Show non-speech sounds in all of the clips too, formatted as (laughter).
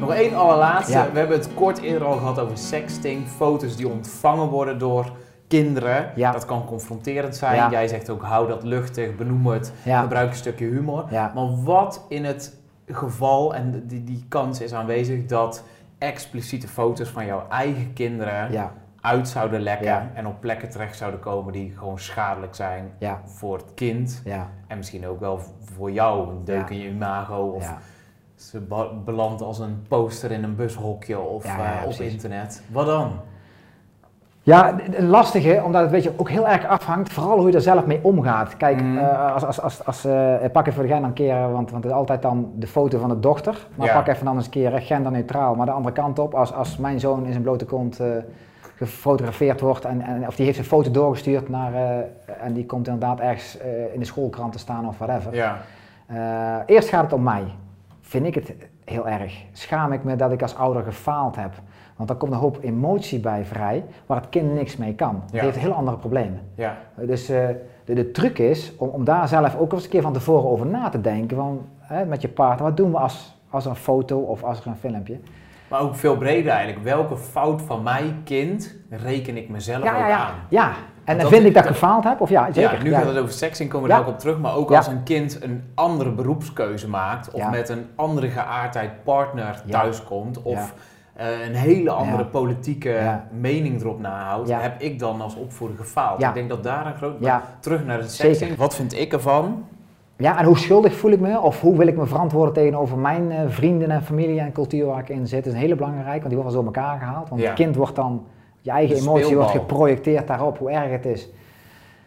Nog één allerlaatste. Ja. We hebben het kort eerder al gehad over sexting. Foto's die ontvangen worden door kinderen. Ja. Dat kan confronterend zijn. Ja. Jij zegt ook hou dat luchtig, benoem het, Ja. gebruik een stukje humor. Ja. Maar wat in het geval, en die, die kans is aanwezig, dat expliciete foto's van jouw eigen kinderen uit zouden lekken Ja. en op plekken terecht zouden komen die gewoon schadelijk zijn ja, voor het kind. ja, En misschien ook wel voor jou, een deuk in je imago of ja. Ze belandt als een poster in een bushokje of Ja, ja, eh, op internet. Wat dan? Ja, d- lastige, omdat het weet je, ook heel erg afhangt, vooral hoe je er zelf mee omgaat. Kijk, Mm. eh, als, als, als, als, ik pak even voor de een keer, want, want het is altijd dan de foto van de dochter. Maar Ja. pak even dan eens een keer genderneutraal, maar de andere kant op. Als, als mijn zoon in zijn blote kont gefotografeerd wordt, en, en, of die heeft een foto doorgestuurd naar, en die komt inderdaad ergens in de schoolkrant te staan of whatever. Ja, eerst gaat het om mij. Vind ik het heel erg. Schaam ik me dat ik als ouder gefaald heb. Want dan komt een hoop emotie bij vrij, waar het kind niks mee kan. Het heeft heel andere problemen. ja, Dus eh, de, de truc is om, om daar zelf ook eens een keer van tevoren over na te denken. Van, hè, met je partner, wat doen we als, als er een foto of als er een filmpje? maar ook veel breder eigenlijk. Welke fout van mijn kind reken ik mezelf Ja, ook ja, ja. aan? ja. En dat vind ik dat ik gefaald heb? Of ja, zeker. Ja, nu ja. gaat het over sexing, komen we Ja. daar ook op terug. Maar ook als een kind een andere beroepskeuze maakt, of met een andere geaardheid partner thuiskomt, of eh, een hele andere politieke mening erop nahoudt, heb ik dan als opvoeder gefaald. Ik denk dat daar een groot... Ja. Terug naar de Zeker. sexing. Wat vind ik ervan? Ja, en hoe schuldig voel ik me? Of hoe wil ik me verantwoorden tegenover mijn eh, vrienden en familie en cultuur waar ik in zit? Dat is een hele belangrijke, want die worden zo elkaar gehaald. Want het kind wordt dan, je eigen emotie wordt geprojecteerd daarop, hoe erg het is.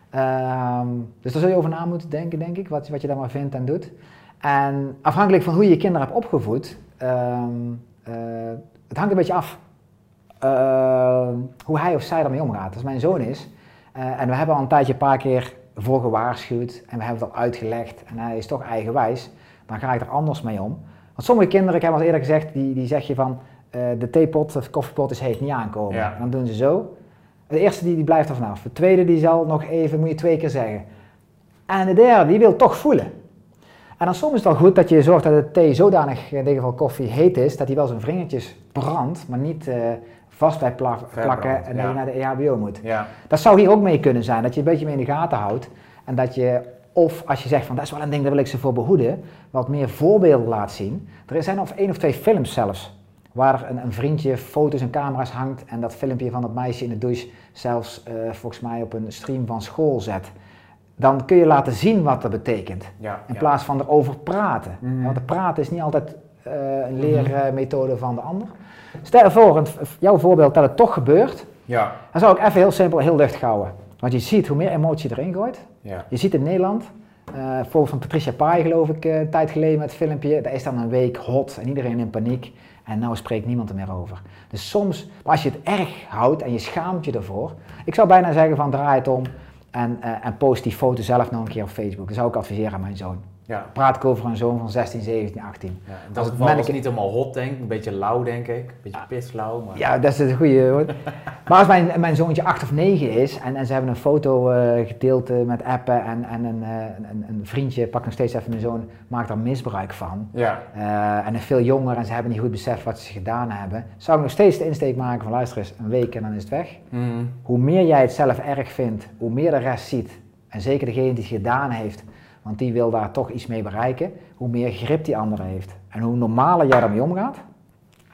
Ehm, dus daar zul je over na moeten denken, denk ik, wat, wat je daar maar vindt en doet. En afhankelijk van hoe je je kinderen hebt opgevoed, ehm, eh, het hangt een beetje af ehm, hoe hij of zij ermee omgaat. Als mijn zoon is, eh, en we hebben al een tijdje een paar keer voor gewaarschuwd en we hebben het al uitgelegd en hij is toch eigenwijs, dan ga ik er anders mee om. Want sommige kinderen, ik heb al eerder gezegd, die, die zeg je van de theepot of koffiepot is heet, niet aankomen. Ja. Dan doen ze zo. De eerste die, die blijft er vanaf. De tweede die zal nog even, moet je twee keer zeggen. En de derde die wil toch voelen. En dan soms is het wel goed dat je zorgt dat de thee zodanig, in dit geval koffie, heet is, dat hij wel zijn vingertjes brandt, maar niet eh, vast bij plakken en dat ja. je naar de EHBO moet. Ja, Dat zou hier ook mee kunnen zijn, dat je een beetje mee in de gaten houdt. En dat je, of als je zegt van dat is wel een ding, daar wil ik ze voor behoeden, wat meer voorbeelden laat zien. Er zijn of één of twee films zelfs, waar een, een vriendje foto's en camera's hangt en dat filmpje van dat meisje in de douche zelfs eh, volgens mij op een stream van school zet. Dan kun je laten zien wat dat betekent. ja. In ja. plaats van erover praten. Mhm. Want het praten is niet altijd eh, een leermethode van de ander. Stel je voor, een- jouw voorbeeld dat het toch gebeurt, Ja, dan zou ik even heel simpel, heel luchtig houden. Want je ziet hoe meer emotie erin gooit. ja. Je ziet in Nederland, eh bijvoorbeeld van Patricia Pai geloof ik, eh, een tijd geleden met het filmpje, daar is dan een week hot en iedereen in paniek. En nou spreekt niemand er meer over. Dus soms, maar als je het erg houdt en je schaamt je ervoor, ik zou bijna zeggen van draai het om en, eh, en post die foto zelf nog een keer op Facebook. Dat zou ik adviseren aan mijn zoon. Ja. Praat ik over een zoon van 16, 17, 18. Ja, dat was manneke- niet helemaal hot, denk ik. Een beetje lauw, denk ik. Een beetje pislauw. Maar... Ja, dat is het goede woord. (laughs) Maar als mijn, mijn zoontje 8 of 9 is en, en ze hebben een foto eh, gedeeld eh, met appen en, en een, eh, een, een vriendje, pak nog steeds even mijn zoon, maakt daar misbruik van. Ja, en is veel jonger en ze hebben niet goed beseft wat ze gedaan hebben. Zou ik nog steeds de insteek maken van luister eens, een week en dan is het weg. Mhm. Hoe meer jij het zelf erg vindt, hoe meer de rest ziet. En zeker degene die het gedaan heeft, want die wil daar toch iets mee bereiken, hoe meer grip die andere heeft. En hoe normaler jij daarmee omgaat,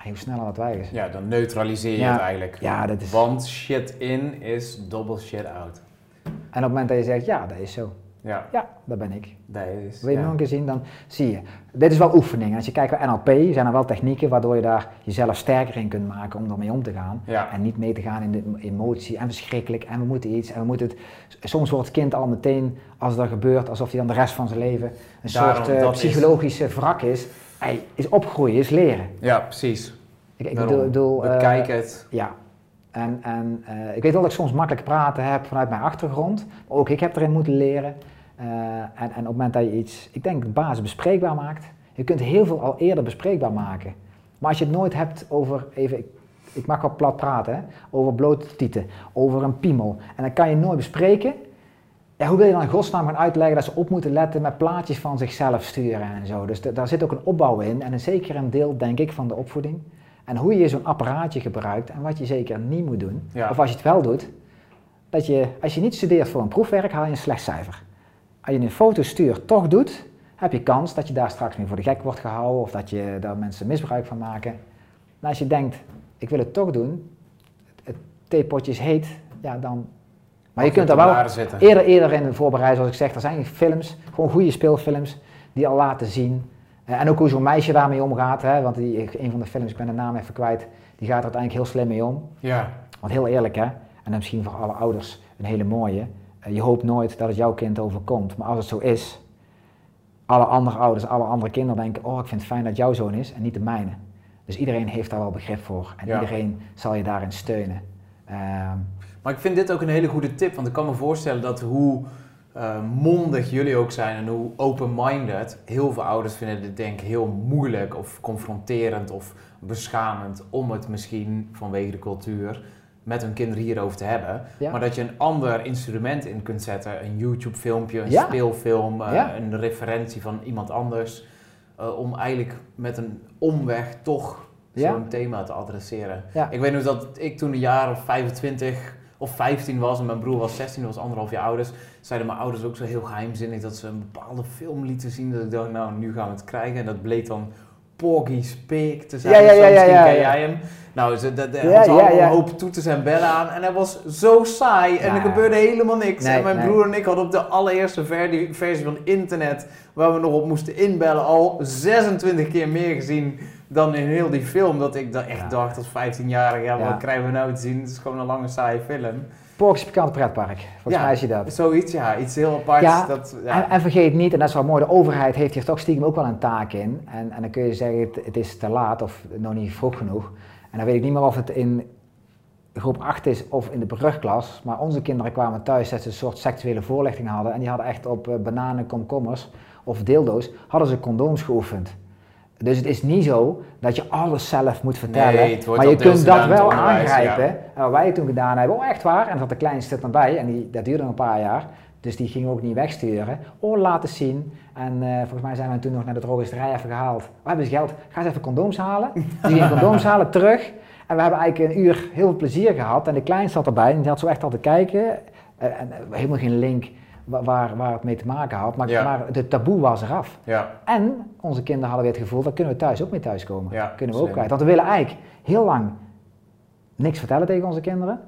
hoe sneller dat weg is. ja, dan neutraliseer je Ja. het eigenlijk. Ja, dat is... Want shit in is double shit out. En op het moment dat je zegt, ja, dat is zo. Ja, Ja, dat ben ik. dat is... Wil je ja. nog een keer zien, dan zie je. Dit is wel oefening. En als je kijkt bij NLP, zijn er wel technieken waardoor je daar jezelf sterker in kunt maken om ermee om te gaan. Ja. En niet mee te gaan in de emotie en verschrikkelijk en we moeten iets en we moeten het. Soms wordt het kind al meteen, als dat gebeurt, alsof hij dan de rest van zijn leven een Daarom, soort eh, dat is- psychologische wrak is. Hij is opgroeien, is leren. Ja, precies. Ik, ik bedoel, bedoel, eh, Bekijk het. ja. En, en eh, ik weet wel dat ik soms makkelijk praten heb vanuit mijn achtergrond. Maar ook ik heb erin moeten leren. Eh, en, en op het moment dat je iets, ik denk, de basis bespreekbaar maakt. Je kunt heel veel al eerder bespreekbaar maken. Maar als je het nooit hebt over, even, ik, ik mag wel plat praten, hè, over blote tieten, over een piemel. En dan kan je nooit bespreken. ja, hoe wil je dan in godsnaam gaan uitleggen dat ze op moeten letten met plaatjes van zichzelf sturen en zo. Dus daar zit ook een opbouw in en een zeker een deel, denk ik, van de opvoeding. En hoe je zo'n apparaatje gebruikt en wat je zeker niet moet doen. Ja. Of als je het wel doet, dat je, als je niet studeert voor een proefwerk, haal je een slecht cijfer. Als je een fotostuur toch doet, heb je kans dat je daar straks mee voor de gek wordt gehouden of dat je daar mensen misbruik van maken. En als je denkt, ik wil het toch doen, het theepotje is heet, ja dan... Maar je kunt er wel eerder, eerder in de voorbereiding, zoals ik zeg, er zijn films, gewoon goede speelfilms, die al laten zien. eh, en ook hoe zo'n meisje daarmee omgaat, hè, want die, een van de films, ik ben de naam even kwijt, die gaat er uiteindelijk heel slim mee om. Ja, Want heel eerlijk hè, en dan misschien voor alle ouders een hele mooie, je hoopt nooit dat het jouw kind overkomt, maar als het zo is, alle andere ouders, alle andere kinderen denken, oh ik vind het fijn dat jouw zoon is en niet de mijne. Dus iedereen heeft daar wel begrip voor en Ja. iedereen zal je daarin steunen. Ehm, maar ik vind dit ook een hele goede tip, want ik kan me voorstellen dat hoe eh, mondig jullie ook zijn en hoe open-minded, heel veel ouders vinden dit denk ik heel moeilijk of confronterend of beschamend om het misschien vanwege de cultuur met hun kinderen hierover te hebben. ja. Maar dat je een ander instrument in kunt zetten, een YouTube filmpje, een Ja. speelfilm, eh, Ja. een referentie van iemand anders, eh, om eigenlijk met een omweg toch zo'n thema te adresseren. Ik weet nog dat ik toen een jaar of 25 of 15 was en mijn broer was 16, dat was anderhalf jaar ouders, zeiden mijn ouders ook zo heel geheimzinnig dat ze een bepaalde film lieten zien. Dat ik dacht, nou nu gaan we het krijgen. En dat bleek dan Porgy's Pig te zijn. Ja, ja, ja, ja, Misschien ja, ken jij hem. Nou, ze, Ja, was ja, allemaal ja. een hoop toeters en bellen aan. En hij was zo saai en er gebeurde helemaal niks. Nee, en mijn nee. broer en ik hadden op de allereerste ver- versie van internet, waar we nog op moesten inbellen, al 26 keer meer gezien dan in heel die film. Dat ik dan echt dacht als 15-jarige, ja, wat krijgen we nou te zien? Het is gewoon een lange saaie film. Pork's Pikante Pretpark, volgens mij is je dat. Zoiets, ja, iets heel aparts. Ja, dat, ja. En, en vergeet niet, en dat is wel mooi, de overheid heeft hier toch stiekem ook wel een taak in. En, en dan kun je zeggen, het, het is te laat of nog niet vroeg genoeg. En dan weet ik niet meer of het in groep 8 is of in de brugklas. Maar onze kinderen kwamen thuis dat ze een soort seksuele voorlichting hadden. En die hadden echt op eh, bananen, komkommers of dildo's, hadden ze condooms geoefend. Dus het is niet zo dat je alles zelf moet vertellen. Nee, het wordt maar je kunt dat wel aangrijpen. ja. En wat wij toen gedaan hebben, oh echt waar, en zat de kleinste er bij, en die, dat duurde een paar jaar. Dus die gingen we ook niet wegsturen. Oh, laten zien. En eh, volgens mij zijn we toen nog naar de drogisterij even gehaald. We hebben eens geld, ga eens even condooms halen. Dus die gingen condooms (laughs) halen, terug. En we hebben eigenlijk een uur heel veel plezier gehad. En de kleinste zat erbij en die had zo echt al te kijken. Eh, en eh, helemaal geen link wa- waar, waar het mee te maken had. Maar, Ja. maar de taboe was eraf. ja. En onze kinderen hadden weer het gevoel, dat kunnen we thuis ook mee thuiskomen. Ja, kunnen we ook kwijt. Want we willen eigenlijk heel lang niks vertellen tegen onze kinderen.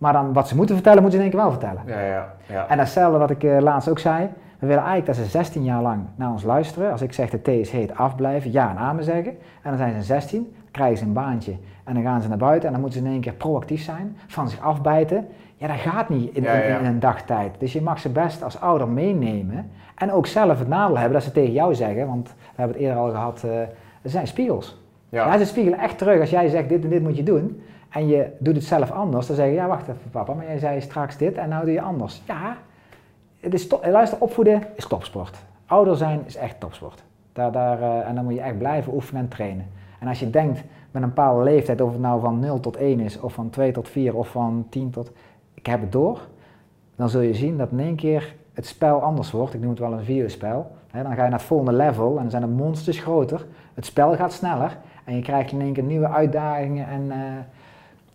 Maar dan wat ze moeten vertellen, moeten ze in één keer wel vertellen. Ja, ja, ja. En datzelfde wat ik eh, laatst ook zei. We willen eigenlijk dat ze 16 jaar lang naar ons luisteren. Als ik zeg de thee is heet, afblijven, ja en amen zeggen. En dan zijn ze 16, dan krijgen ze een baantje. En dan gaan ze naar buiten en dan moeten ze in één keer proactief zijn. Van zich afbijten. Ja, dat gaat niet in, een dagtijd. Dus je mag ze best als ouder meenemen. En ook zelf het nadeel hebben dat ze tegen jou zeggen. Want we hebben het eerder al gehad, eh er zijn spiegels. Ja. ja. ze spiegelen echt terug. Als jij zegt dit en dit moet je doen. En je doet het zelf anders. Dan zeg je, ja wacht even papa, maar jij zei straks dit en nou doe je anders. Ja, het is luister, opvoeden is topsport. Ouder zijn is echt topsport. Daar, daar, eh, en dan moet je echt blijven oefenen en trainen. En als je denkt met een bepaalde leeftijd, of het nou van 0 tot 1 is, of van 2 tot 4, of van 10 tot... Ik heb het door. Dan zul je zien dat in één keer het spel anders wordt. Ik noem het wel een videospel. Dan ga je naar het volgende level en dan zijn de monsters groter. Het spel gaat sneller. En je krijgt in één keer nieuwe uitdagingen en...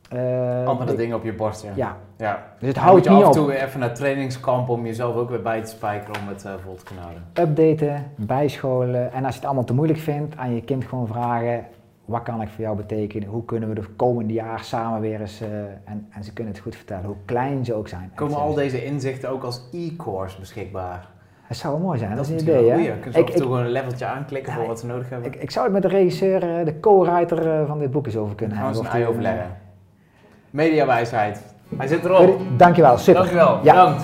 eh, eh, Andere dingen op je borst, ja. Ja, ja. dus het houdt moet je niet af op. en toe weer even naar trainingskamp om jezelf ook weer bij te spijkeren om het eh, vol te houden. updaten, bijscholen. En als je het allemaal te moeilijk vindt, aan je kind gewoon vragen: wat kan ik voor jou betekenen? Hoe kunnen we de komende jaar samen weer eens. en, en ze kunnen het goed vertellen, hoe klein ze ook zijn. Komen En al ze- deze inzichten ook als e-course beschikbaar? Het zou wel mooi zijn, dat, is een idee. goeie. Kunnen ze Ik, af en toe ik, gewoon een leveltje aanklikken Ja, voor wat ze nodig hebben? ik, ik zou het met de regisseur, eh, de co-writer eh, van dit boek eens over kunnen gaan we eens hebben. een overleggen. Mediawijsheid. Hij zit erop. Dankjewel, super. Dankjewel. Ja. Bedankt.